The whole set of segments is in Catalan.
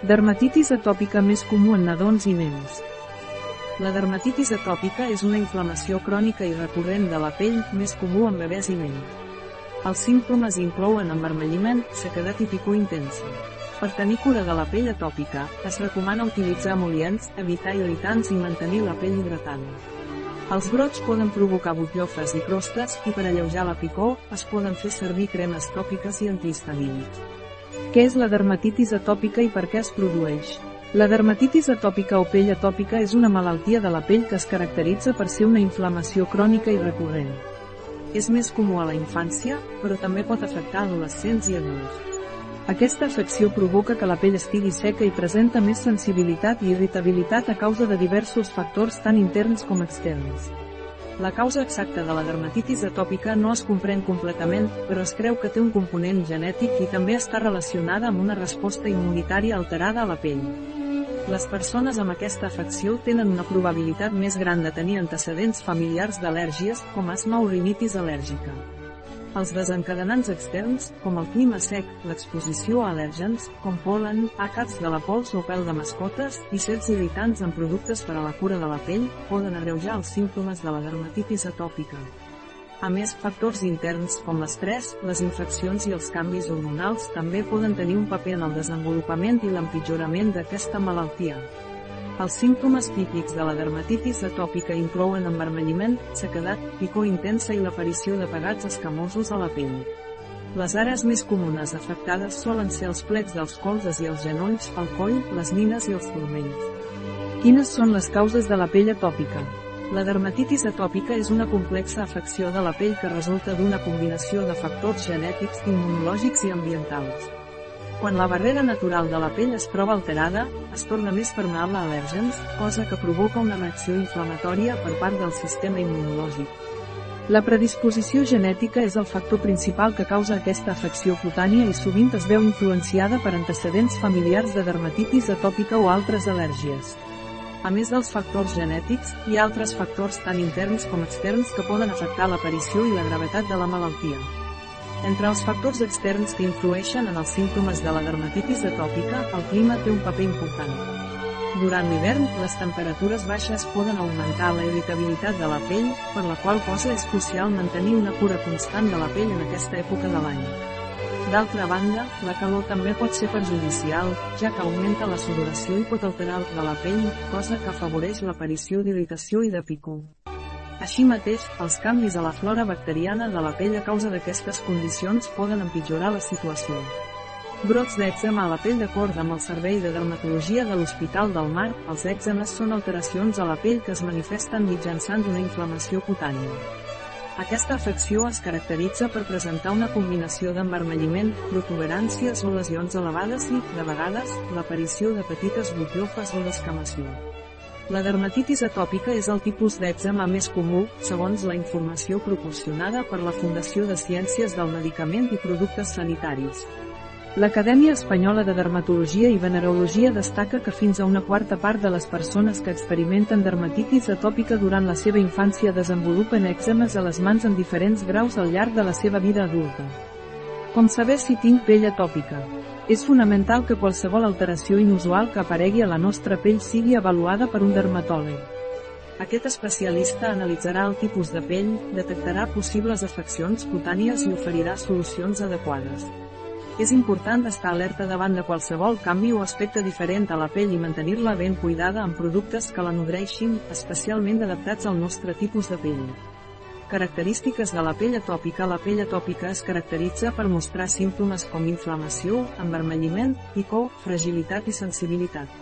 Dermatitis atòpica més comú en nadons i nens. La dermatitis atòpica és una inflamació crònica i recurrent de la pell, més comú en bebès i nens. Els símptomes inclouen envermelliment, sequedat i picor intensa. Per tenir cura de la pell atòpica, es recomana utilitzar emol·lients, evitar irritants i mantenir la pell hidratada. Els brots poden provocar butllofes i crostes, i per alleujar la picor, es poden fer servir cremes tòpiques i antihistamínics. Què és la dermatitis atòpica i per què es produeix? La dermatitis atòpica o pell atòpica és una malaltia de la pell que es caracteritza per ser una inflamació crònica i recurrent. És més comú a la infància, però també pot afectar adolescents i adults. Aquesta afecció provoca que la pell estigui seca i presenta més sensibilitat i irritabilitat a causa de diversos factors tant interns com externs. La causa exacta de la dermatitis atòpica no es comprèn completament, però es creu que té un component genètic i també està relacionada amb una resposta immunitària alterada a la pell. Les persones amb aquesta afecció tenen una probabilitat més gran de tenir antecedents familiars d'al·lèrgies, com asma o rinitis al·lèrgica. Els desencadenants externs, com el clima sec, l'exposició a al·lèrgens, com polen, àcats de la pols o pèl de mascotes, i certs irritants en productes per a la cura de la pell, poden agreujar els símptomes de la dermatitis atòpica. A més, factors interns com l'estrès, les infeccions i els canvis hormonals també poden tenir un paper en el desenvolupament i l'empitjorament d'aquesta malaltia. Els símptomes típics de la dermatitis atòpica inclouen envermelliment, sequedat, picor intensa i l'aparició de pegats escamosos a la pell. Les àrees més comunes afectades solen ser els plets dels colzes i els genolls, el coll, les nines i els turmells. Quines són les causes de la pell atòpica? La dermatitis atòpica és una complexa afecció de la pell que resulta d'una combinació de factors genètics, immunològics i ambientals. Quan la barrera natural de la pell es troba alterada, es torna més permeable a al·lèrgens, cosa que provoca una reacció inflamatòria per part del sistema immunològic. La predisposició genètica és el factor principal que causa aquesta afecció cutània i sovint es veu influenciada per antecedents familiars de dermatitis atòpica o altres al·lèrgies. A més dels factors genètics, hi ha altres factors tant interns com externs que poden afectar l'aparició i la gravetat de la malaltia. Entre els factors externs que influeixen en els símptomes de la dermatitis atòpica, el clima té un paper important. Durant l'hivern, les temperatures baixes poden augmentar la irritabilitat de la pell, per la qual cosa és crucial mantenir una cura constant de la pell en aquesta època de l'any. D'altra banda, la calor també pot ser perjudicial, ja que augmenta la sudoració i pot alterar el de la pell, cosa que afavoreix l'aparició d'irritació i de picor. Així mateix, els canvis a la flora bacteriana de la pell a causa d'aquestes condicions poden empitjorar la situació. Brots d'èxema a la pell d'acord amb el Servei de Dermatologia de l'Hospital del Mar, els èxemes són alteracions a la pell que es manifesten mitjançant una inflamació cutània. Aquesta afecció es caracteritza per presentar una combinació d'envermelliment, protuberàncies o lesions elevades i, de vegades, l'aparició de petites butllofes o d'escamació. La dermatitis atòpica és el tipus d'èxema més comú, segons la informació proporcionada per la Fundació de Ciències del Medicament i Productes Sanitaris. L'Acadèmia Espanyola de Dermatologia i Venerologia destaca que fins a una quarta part de les persones que experimenten dermatitis atòpica durant la seva infància desenvolupen èxemes a les mans en diferents graus al llarg de la seva vida adulta. Com saber si tinc pell atòpica? És fonamental que qualsevol alteració inusual que aparegui a la nostra pell sigui avaluada per un dermatòleg. Aquest especialista analitzarà el tipus de pell, detectarà possibles afeccions cutànies i oferirà solucions adequades. És important estar alerta davant de qualsevol canvi o aspecte diferent a la pell i mantenir-la ben cuidada amb productes que la nodreixin, especialment adaptats al nostre tipus de pell. Característiques de la pell atòpica La pell atòpica es caracteritza per mostrar símptomes com inflamació, envermelliment, picor, fragilitat i sensibilitat.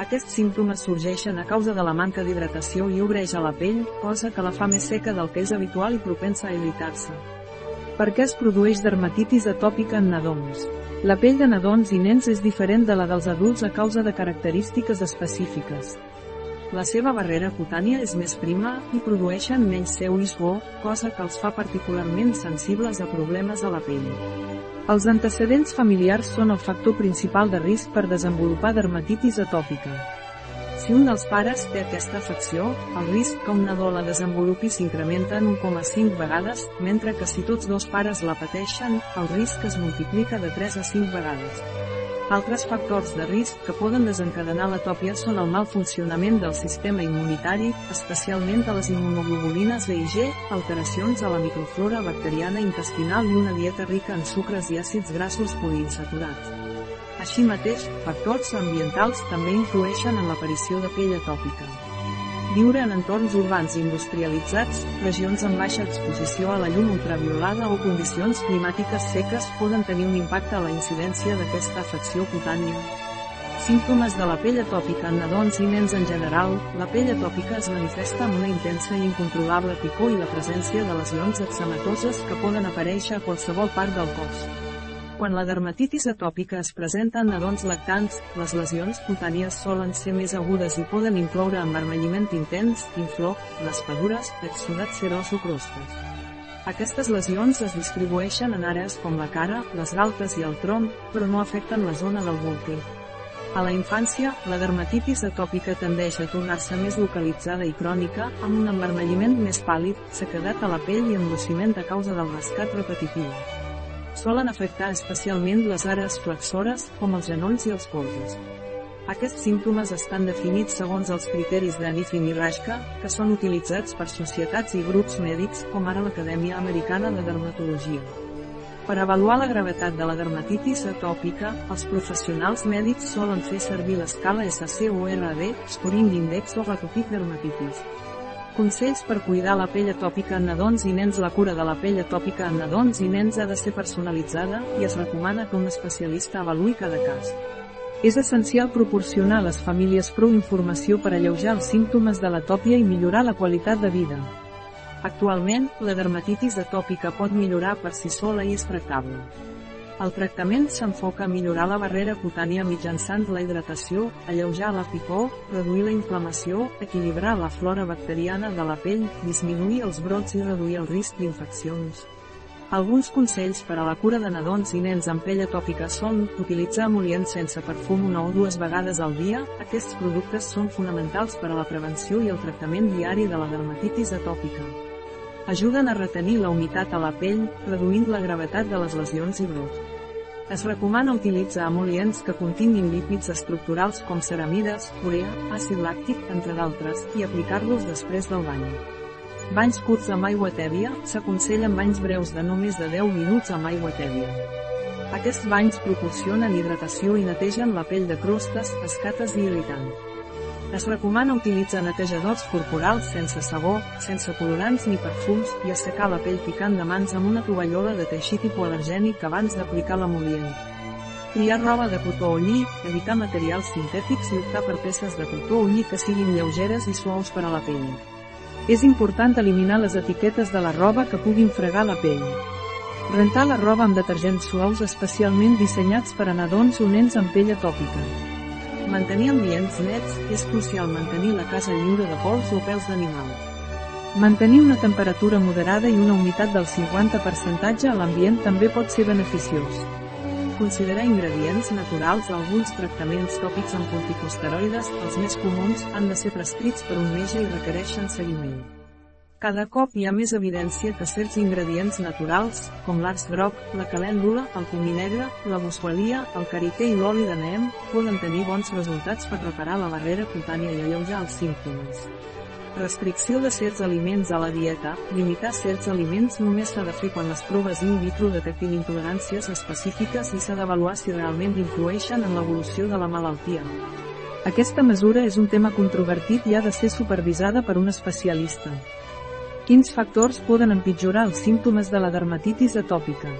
Aquests símptomes sorgeixen a causa de la manca d'hidratació i obreix a la pell, cosa que la fa més seca del que és habitual i propensa a irritar-se. Per què es produeix dermatitis atòpica en nadons? La pell de nadons i nens és diferent de la dels adults a causa de característiques específiques. La seva barrera cutània és més prima i produeixen menys seu i suor, cosa que els fa particularment sensibles a problemes a la pell. Els antecedents familiars són el factor principal de risc per desenvolupar dermatitis atòpica. Si un dels pares té aquesta afecció, el risc que un nadó la desenvolupi s'incrementa en 1,5 vegades, mentre que si tots dos pares la pateixen, el risc es multiplica de 3 a 5 vegades. Altres factors de risc que poden desencadenar l'atòpia són el mal funcionament del sistema immunitari, especialment de les immunoglobulines B i G, alteracions a la microflora bacteriana intestinal i una dieta rica en sucres i àcids grassos poliinsaturats. Així mateix, factors ambientals també influeixen en l'aparició de pell atòpica. Viure en entorns urbans industrialitzats, regions amb baixa exposició a la llum ultraviolada o condicions climàtiques seques poden tenir un impacte a la incidència d'aquesta afecció cutània. Símptomes de la pell atòpica en nadons i nens en general, la pell atòpica es manifesta amb una intensa i incontrolable picor i la presència de lesions eczematoses que poden aparèixer a qualsevol part del cos. Quan la dermatitis atòpica es presenta en nadons lactants, les lesions cutànies solen ser més agudes i poden incloure emmarmelliment intens, inflor, raspadures, exsudat serós o crostes. Aquestes lesions es distribueixen en àrees com la cara, les galtes i el tronc, però no afecten la zona del volter. A la infància, la dermatitis atòpica tendeix a tornar-se més localitzada i crònica, amb un emmarmelliment més pàl·lid, sequedat a la pell i enrossiment a causa del rescat repetitiu solen afectar especialment les àrees flexores, com els genolls i els polzes. Aquests símptomes estan definits segons els criteris de Nifin i Rashka, que són utilitzats per societats i grups mèdics, com ara l'Acadèmia Americana de Dermatologia. Per avaluar la gravetat de la dermatitis atòpica, els professionals mèdics solen fer servir l'escala SC-URD, Scoring Index o Ratopit Dermatitis. Consells per cuidar la pell atòpica en nadons i nens La cura de la pell atòpica en nadons i nens ha de ser personalitzada, i es recomana que un especialista avaluï cada cas. És essencial proporcionar a les famílies prou informació per alleujar els símptomes de l'atòpia i millorar la qualitat de vida. Actualment, la dermatitis atòpica pot millorar per si sola i és tractable. El tractament s'enfoca a millorar la barrera cutània mitjançant la hidratació, alleujar la picor, reduir la inflamació, equilibrar la flora bacteriana de la pell, disminuir els brots i reduir el risc d'infeccions. Alguns consells per a la cura de nadons i nens amb pell atòpica són utilitzar emol·lient sense perfum una o dues vegades al dia. Aquests productes són fonamentals per a la prevenció i el tractament diari de la dermatitis atòpica. Ajuden a retenir la humitat a la pell, reduint la gravetat de les lesions i brots. Es recomana utilitzar emol·lients que continguin lípids estructurals com ceramides, urea, àcid làctic, entre d'altres, i aplicar-los després del bany. Banys curts amb aigua tèbia, s'aconsellen banys breus de no més de 10 minuts amb aigua tèbia. Aquests banys proporcionen hidratació i netegen la pell de crostes, escates i irritants. Es recomana utilitzar netejadors corporals sense sabó, sense colorants ni perfums, i assecar la pell picant de mans amb una tovallola de teixit hipoal·lergènic abans d'aplicar l'emol·lient. Triar roba de cotó o lli, evitar materials sintètics i optar per peces de cotó o lli que siguin lleugeres i suaus per a la pell. És important eliminar les etiquetes de la roba que puguin fregar la pell. Rentar la roba amb detergents suaus especialment dissenyats per a nadons o nens amb pell atòpica. Mantenir ambients nets, és crucial mantenir la casa lliure de pols o pèls d'animal. Mantenir una temperatura moderada i una humitat del 50% a l'ambient també pot ser beneficiós. Considerar ingredients naturals Alguns tractaments tòpics amb corticosteroides, els més comuns, han de ser prescrits per un metge i requereixen seguiment. Cada cop hi ha més evidència que certs ingredients naturals, com l'arç groc, la calèndula, el comí negre, la boswellia, el carité i l'oli de neem, poden tenir bons resultats per reparar la barrera cutània i alleujar els símptomes. Restricció de certs aliments a la dieta. Limitar certs aliments només s'ha de fer quan les proves in vitro detectin intoleràncies específiques i s'ha d'avaluar si realment influeixen en l'evolució de la malaltia. Aquesta mesura és un tema controvertit i ha de ser supervisada per un especialista. Quins factors poden empitjorar els símptomes de la dermatitis atòpica?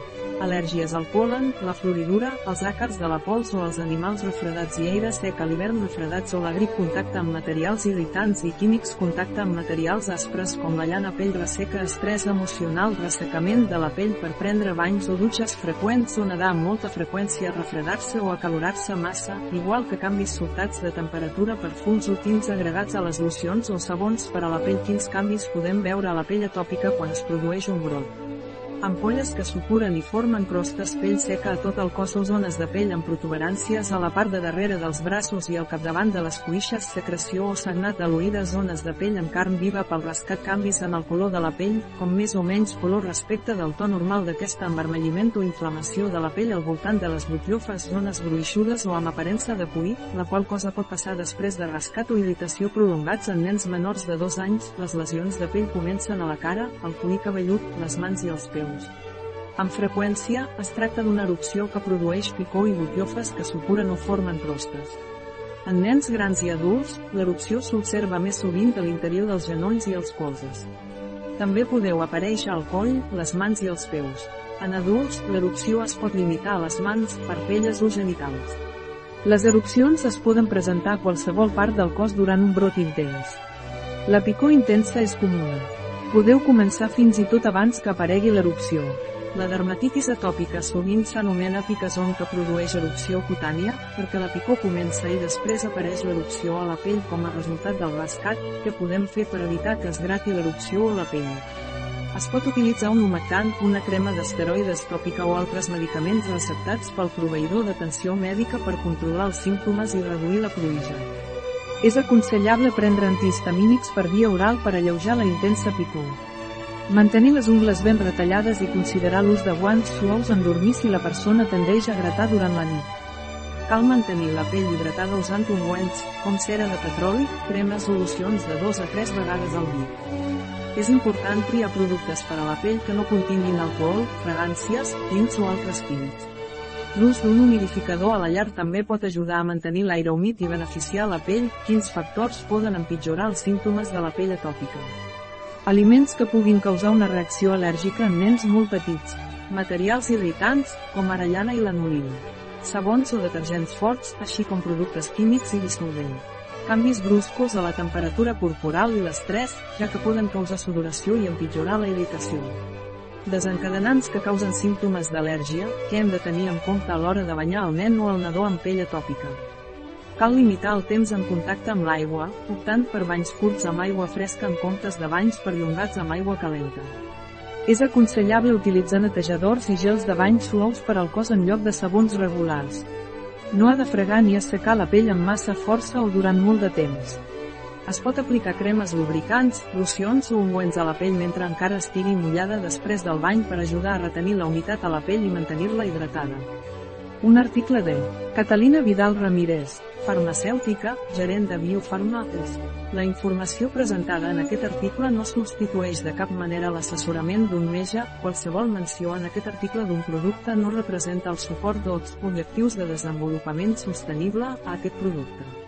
Al·lèrgies al polen, la floridura, els àcars de la pols o els animals refredats i aire sec a l'hivern refredats o la grip contacte amb materials irritants i químics contacte amb materials aspres com la llana pell resseca estrès emocional ressecament de la pell per prendre banys o dutxes freqüents o nedar amb molta freqüència refredar-se o acalorar-se massa, igual que canvis sobtats de temperatura per fums o tints agregats a les locions o sabons per a la pell quins canvis podem veure a la pell atòpica quan es produeix un brot. Ampolles que supuren i formen crostes pell seca a tot el cos o zones de pell amb protuberàncies a la part de darrere dels braços i al capdavant de les cuixes secreció o sagnat de l'oïda zones de pell amb carn viva pel rascat canvis en el color de la pell, com més o menys color respecte del to normal d'aquest envermelliment o inflamació de la pell al voltant de les butllofes zones gruixudes o amb aparença de puí, la qual cosa pot passar després de rascat o irritació prolongats en nens menors de 2 anys, les lesions de pell comencen a la cara, el cuir cabellut, les mans i els peus peus. Amb freqüència, es tracta d'una erupció que produeix picor i butllofes que supuren o formen crostes. En nens grans i adults, l'erupció s'observa més sovint a l'interior dels genolls i els colzes. També podeu aparèixer al coll, les mans i els peus. En adults, l'erupció es pot limitar a les mans, parpelles o genitals. Les erupcions es poden presentar a qualsevol part del cos durant un brot intens. La picor intensa és comuna. Podeu començar fins i tot abans que aparegui l'erupció. La dermatitis atòpica sovint s'anomena picazón que produeix erupció cutània, perquè la picor comença i després apareix l'erupció a la pell com a resultat del rascat, que podem fer per evitar que es grati l'erupció a la pell. Es pot utilitzar un humectant, una crema d'esteroides tòpica o altres medicaments receptats pel proveïdor d'atenció mèdica per controlar els símptomes i reduir la pruïja. És aconsellable prendre antihistamínics per via oral per alleujar la intensa picor. Mantenir les ungles ben retallades i considerar l'ús de guants suaus en dormir si la persona tendeix a gratar durant la nit. Cal mantenir la pell hidratada usant ungüents, com cera de petroli, cremes solucions de 2 a 3 vegades al dia. És important triar productes per a la pell que no continguin alcohol, fragàncies, tints o altres químics. L'ús d'un humidificador a la llar també pot ajudar a mantenir l'aire humit i beneficiar la pell. Quins factors poden empitjorar els símptomes de la pell atòpica? Aliments que puguin causar una reacció al·lèrgica en nens molt petits. Materials irritants, com ara llana i lanolina. Sabons o detergents forts, així com productes químics i dissolvents. Canvis bruscos a la temperatura corporal i l'estrès, ja que poden causar sudoració i empitjorar la irritació. Desencadenants que causen símptomes d'al·lèrgia, que hem de tenir en compte a l'hora de banyar el nen o el nadó amb pell atòpica. Cal limitar el temps en contacte amb l'aigua, optant per banys curts amb aigua fresca en comptes de banys perllongats amb aigua calenta. És aconsellable utilitzar netejadors i gels de bany suaus per al cos en lloc de sabons regulars. No ha de fregar ni assecar la pell amb massa força o durant molt de temps. Es pot aplicar cremes lubricants, locions o ungüents a la pell mentre encara estigui mullada després del bany per ajudar a retenir la humitat a la pell i mantenir-la hidratada. Un article de Catalina Vidal Ramírez, farmacèutica, gerent de Biofarmates. La informació presentada en aquest article no substitueix de cap manera l'assessorament d'un metge, qualsevol menció en aquest article d'un producte no representa el suport dels objectius de desenvolupament sostenible a aquest producte.